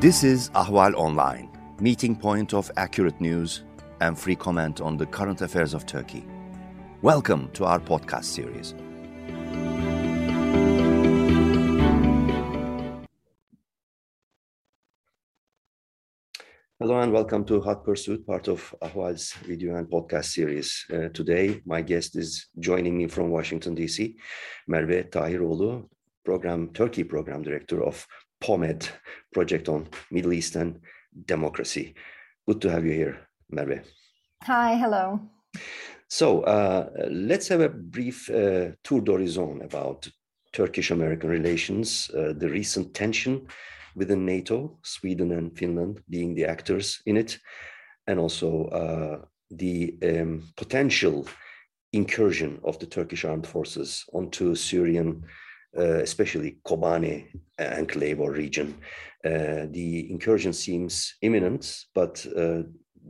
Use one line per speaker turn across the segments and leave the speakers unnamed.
This is Ahval Online, meeting point of accurate news and free comment on the current affairs of Turkey. Welcome to our podcast series. Hello and welcome to Hot Pursuit, part of Ahval's video and podcast series. Uh, today, my guest is joining me from Washington, D.C., Merve Tahiroğlu, program Turkey program director of POMED, Project on Middle Eastern Democracy. Good to have you here, Merve.
Hi, hello.
So uh, let's have a brief uh, tour d'horizon about Turkish-American relations, uh, the recent tension within NATO, Sweden and Finland being the actors in it, and also uh, the um, potential incursion of the Turkish armed forces onto Syrian, uh, especially Kobane enclave or region. Uh, the incursion seems imminent, but uh,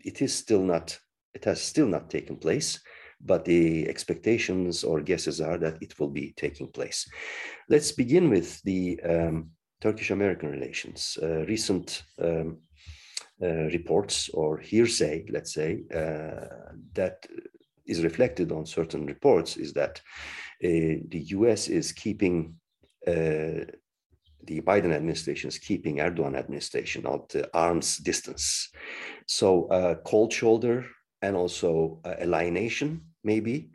it is still not. It has still not taken place but the expectations or guesses are that it will be taking place. Let's begin with the um, Turkish American relations. Uh, recent um, uh, reports or hearsay, let's say, uh, that is reflected on certain reports is that the US is keeping the Biden administration is keeping Erdogan administration at arm's distance. So uh, cold shoulder and also uh, alienation, maybe.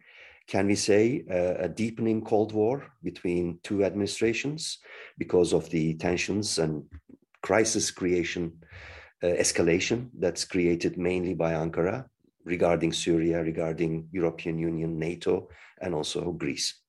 Can we say uh, a deepening Cold War between two administrations because of the tensions and crisis creation, uh, escalation that's created mainly by Ankara regarding Syria, regarding European Union, NATO, and also Greece?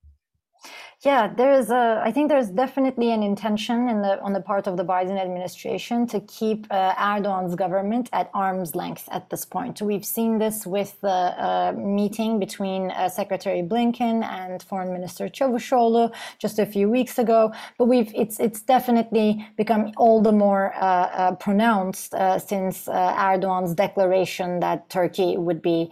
Yeah, there is a. I think there's definitely an intention in the on the part of the Biden administration to keep uh, Erdogan's government at arm's length at this point. We've seen this with the uh, meeting between uh, Secretary Blinken and Foreign Minister Çavuşoğlu just a few weeks ago. But we've it's it's definitely become all the more uh, uh, pronounced uh, since Erdogan's declaration that Turkey would be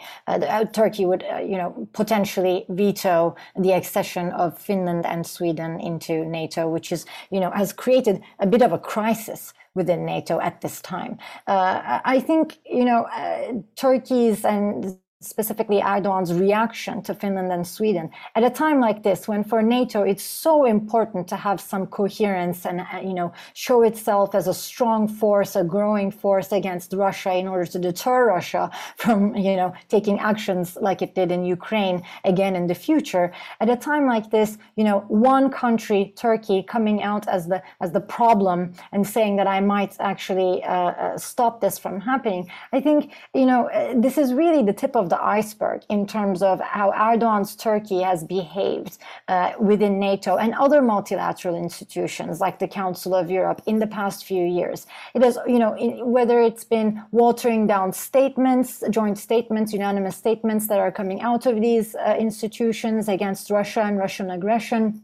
Turkey would you know potentially veto the accession of Finland Finland and Sweden into NATO, which is, you know, has created a bit of a crisis within NATO at this time. Uh, I think, you know, uh, Turkey's and specifically Erdogan's reaction to Finland and Sweden at a time like this, when for NATO it's so important to have some coherence and uh, you know show itself as a strong force, a growing force against Russia in order to deter Russia from you know taking actions like it did in Ukraine again in the future. At a time like this, you know, one country, Turkey, coming out as the as the problem and saying that I might actually uh, uh, stop this from happening. I think you know uh, this is really the tip of the iceberg in terms of how Erdogan's Turkey has behaved uh, within NATO and other multilateral institutions like the Council of Europe in the past few years. It has, you know, in, whether it's been watering down statements, joint statements, unanimous statements that are coming out of these uh, institutions against Russia and Russian aggression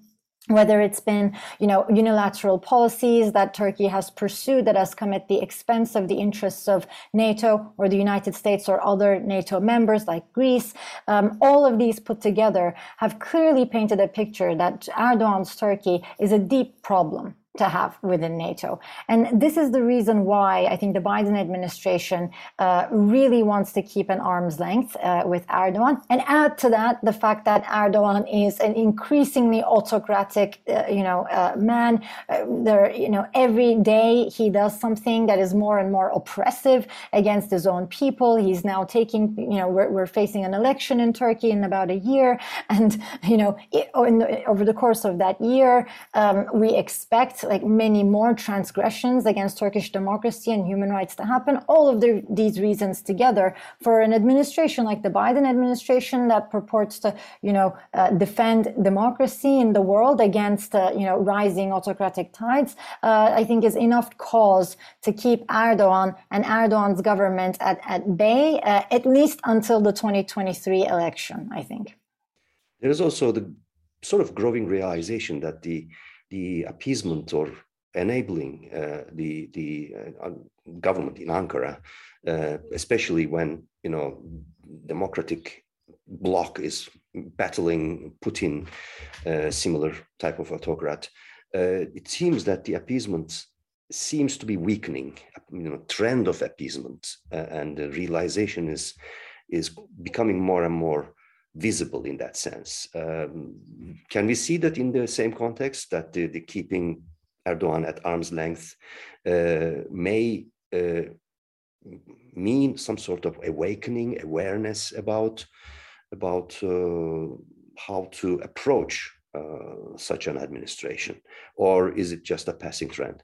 whether it's been, you know, unilateral policies that Turkey has pursued that has come at the expense of the interests of NATO or the United States or other NATO members like Greece, um, all of these put together have clearly painted a picture that Erdogan's Turkey is a deep problem to have within NATO. And this is the reason why I think the Biden administration uh, really wants to keep an arm's length uh, with Erdogan. And add to that the fact that Erdogan is an increasingly autocratic, uh, you know, uh, man. Uh, there, you know, every day he does something that is more and more oppressive against his own people. He's now taking, you know, we're, we're facing an election in Turkey in about a year. And, you know, it, the, over the course of that year, um, we expect like many more transgressions against Turkish democracy and human rights to happen. All of the, these reasons together for an administration like the Biden administration that purports to, you know, uh, defend democracy in the world against, uh, you know, rising autocratic tides, uh, I think is enough cause to keep Erdogan and Erdogan's government at, at bay, uh, at least until the 2023 election, I think.
There is also the sort of growing realization that the the appeasement or enabling uh, the the uh, government in Ankara, uh, especially when you know democratic bloc is battling Putin, uh, similar type of autocrat. Uh, it seems that the appeasement seems to be weakening, you know, trend of appeasement, uh, and the realization is is becoming more and more visible in that sense. Um, can we see that in the same context that the, the keeping Erdogan at arm's length uh, may uh, mean some sort of awakening, awareness about about uh, how to approach uh, such an administration, or is it just a passing trend?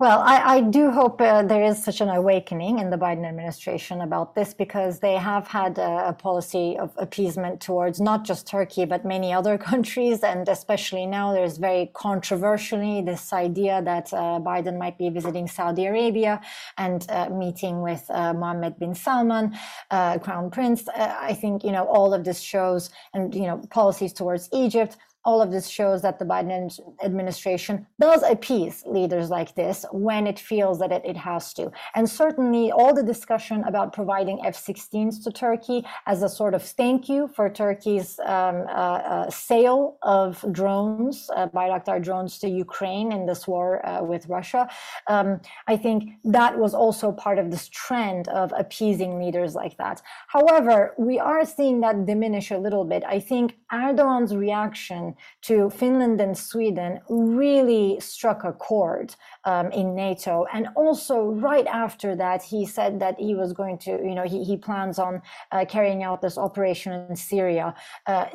Well, I, I do hope uh, there is such an awakening in the Biden administration about this because they have had a, a, policy of appeasement towards not just Turkey, but many other countries. And especially now, there's very controversially this idea that uh, Biden might be visiting Saudi Arabia and uh, meeting with uh, Mohammed bin Salman, uh, Crown Prince. Uh, I think, you know, all of this shows and, you know, policies towards Egypt all of this shows that the Biden administration does appease leaders like this when it feels that it, it has to. And certainly, all the discussion about providing F 16s to Turkey as a sort of thank you for Turkey's um, uh, uh, sale of drones, uh, Bayraktar drones to Ukraine in this war uh, with Russia. Um, I think that was also part of this trend of appeasing leaders like that. However, we are seeing that diminish a little bit. I think Erdogan's reaction to Finland and Sweden really struck a chord um, in NATO. And also, right after that, he said that he was going to, you know, he, he plans on uh, carrying out this operation in Syria, uh,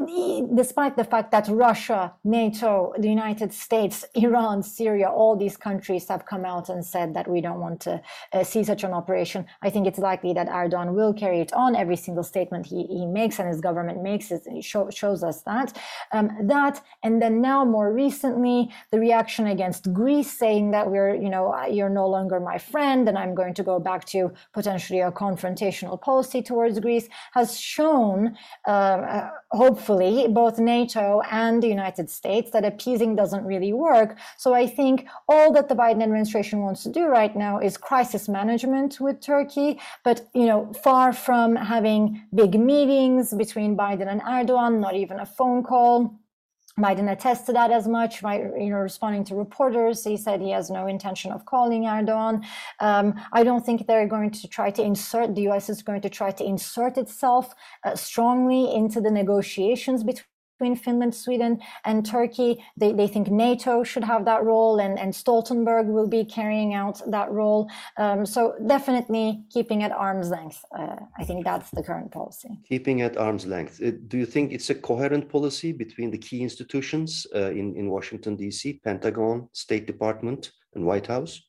despite the fact that Russia, NATO, the United States, Iran, Syria, all these countries have come out and said that we don't want to uh, see such an operation. I think it's likely that Erdogan will carry it on. Every single statement he, he makes and his government makes it show, shows us that. Um, that that. And then now more recently, the reaction against Greece saying that we're, you know, you're no longer my friend and I'm going to go back to potentially a confrontational policy towards Greece has shown, uh, hopefully, both NATO and the United States that appeasing doesn't really work. So I think all that the Biden administration wants to do right now is crisis management with Turkey, but, you know, far from having big meetings between Biden and Erdogan, not even a phone call Biden attests to that as much. By, you know, responding to reporters, he said he has no intention of calling Erdogan. Um, I don't think they're going to try to insert. The U.S. is going to try to insert itself uh, strongly into the negotiations between between Finland, Sweden, and Turkey. They, they think NATO should have that role, and, and Stoltenberg will be carrying out that role. Um, so definitely keeping at arm's length. Uh, I think that's the current policy.
Keeping at arm's length. Uh, do you think it's a coherent policy between the key institutions uh, in, in Washington, D.C., Pentagon, State Department, and White House?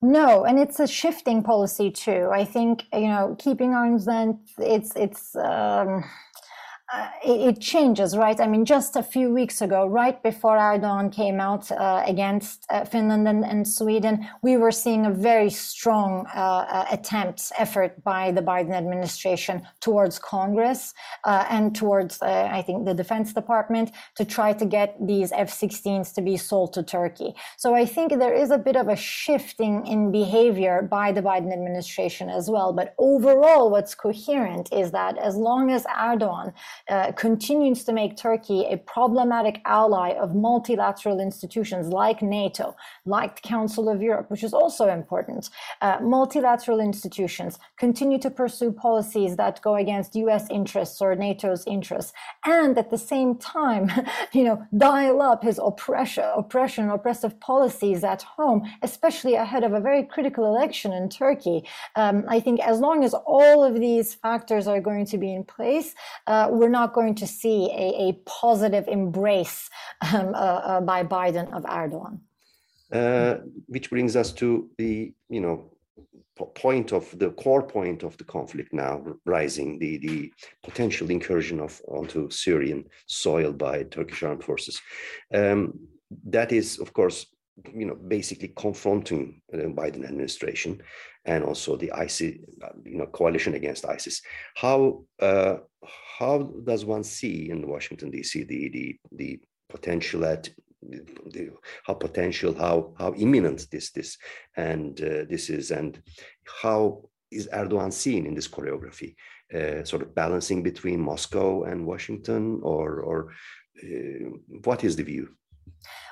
No, and it's a shifting policy too. I think you know keeping arm's length. It's it's. Um, uh, it, it, changes, right? I mean, just a few weeks ago, right before Erdogan came out uh, against uh, Finland and, and, Sweden, we were seeing a very strong uh, uh, attempt, effort by the Biden administration towards Congress and towards, I think, the Defense Department to try to get these F-16s to be sold to Turkey. So I think there is a bit of a shifting in behavior by the Biden administration as well. But overall, what's coherent is that as long as Erdogan uh, continues to make Turkey a problematic ally of multilateral institutions like NATO, like the Council of Europe, which is also important. Uh, multilateral institutions continue to pursue policies that go against US interests or NATO's interests, and at the same time, you know, dial up his oppression, oppression, oppressive policies at home, especially ahead of a very critical election in Turkey. Um, I think as long as all of these factors are going to be in place, uh, we're not going to see a, a positive embrace um, uh, uh, by Biden of Erdogan.
Uh, which brings us to the, you know, point of the core point of the conflict now rising the the potential incursion of onto Syrian soil by Turkish armed forces. Um, that is, of course, you know, basically confronting the Biden administration and also the ISIS, you know, coalition against ISIS. How uh, how does one see in Washington D.C. the the the potential at the, how potential how how imminent this this and uh, this is and how is Erdogan seen in this choreography, uh, sort of balancing between Moscow and Washington, or or uh, what is the view?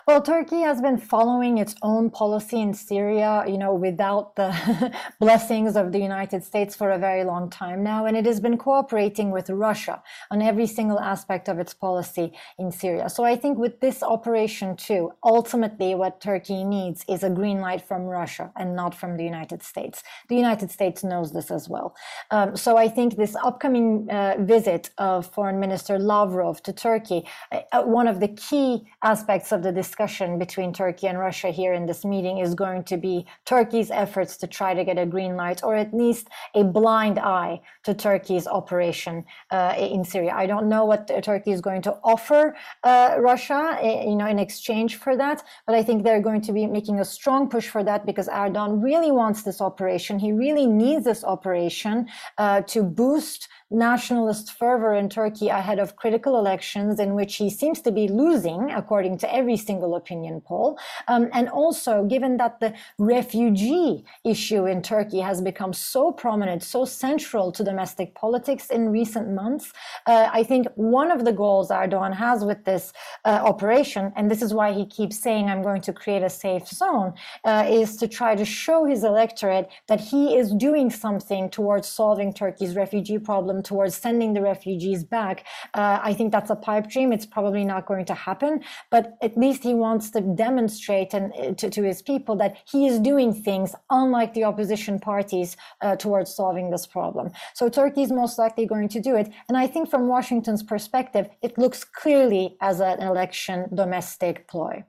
Well, Turkey has been following its own policy in Syria, you know, without the blessings of the United States for a very long time now. And it has been cooperating with Russia on every single aspect of its policy in Syria. So I think with this operation too, ultimately what Turkey needs is a green light from Russia and not from the United States. The United States knows this as well. Um, so I think this upcoming uh, visit of Foreign Minister Lavrov to Turkey, uh, one of the key aspects of the discussion between Turkey and Russia here in this meeting is going to be Turkey's efforts to try to get a green light or at least a blind eye to Turkey's operation uh, in Syria. I don't know what Turkey is going to offer uh, Russia, eh, you know, in exchange for that, but I think they're going to be making a strong push for that because Erdogan really wants this operation. He really needs this operation uh, to boost nationalist fervor in Turkey ahead of critical elections in which he seems to be losing, according to every single opinion poll. Um, and also, given that the refugee issue in Turkey has become so prominent, so central to domestic politics in recent months, uh, I think one of the goals Erdogan has with this uh, operation, and this is why he keeps saying, I'm going to create a safe zone, uh, is to try to show his electorate that he is doing something towards solving Turkey's refugee problem towards sending the refugees back. Uh, I think that's a pipe dream. It's probably not going to happen, but at least he wants to demonstrate and uh, to, to his people that he is doing things unlike the opposition parties uh, towards solving this problem. So Turkey is most likely going to do it. And I think from Washington's perspective, it looks clearly as an election domestic ploy.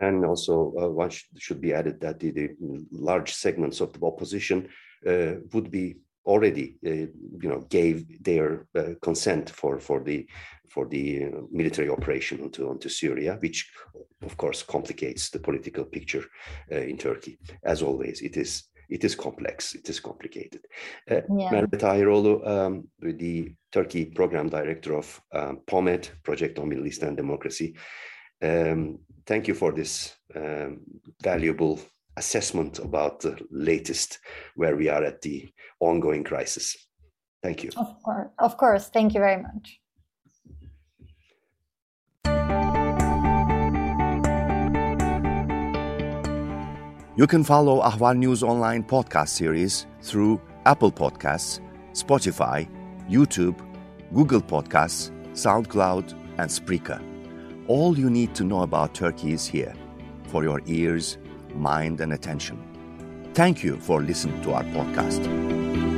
And also, uh, one should be added that the, the large segments of the opposition uh, would be already uh, you know gave their uh, consent for for the for the uh, military operation onto onto Syria which of course complicates the political picture uh, in Turkey. As always it is it is complex. It is complicated. Uh, yeah. Merve Tahiroğlu um, the Turkey program director of um, POMED Project on Middle East and Democracy um, thank you for this um, valuable assessment about the latest where we are at the ongoing crisis. Thank you.
Of course, of course. Thank you very much.
You can follow Ahval News Online podcast series through Apple Podcasts, Spotify, YouTube, Google Podcasts, SoundCloud, and Spreaker. All you need to know about Turkey is here for your ears mind, and attention. Thank you for listening to our podcast.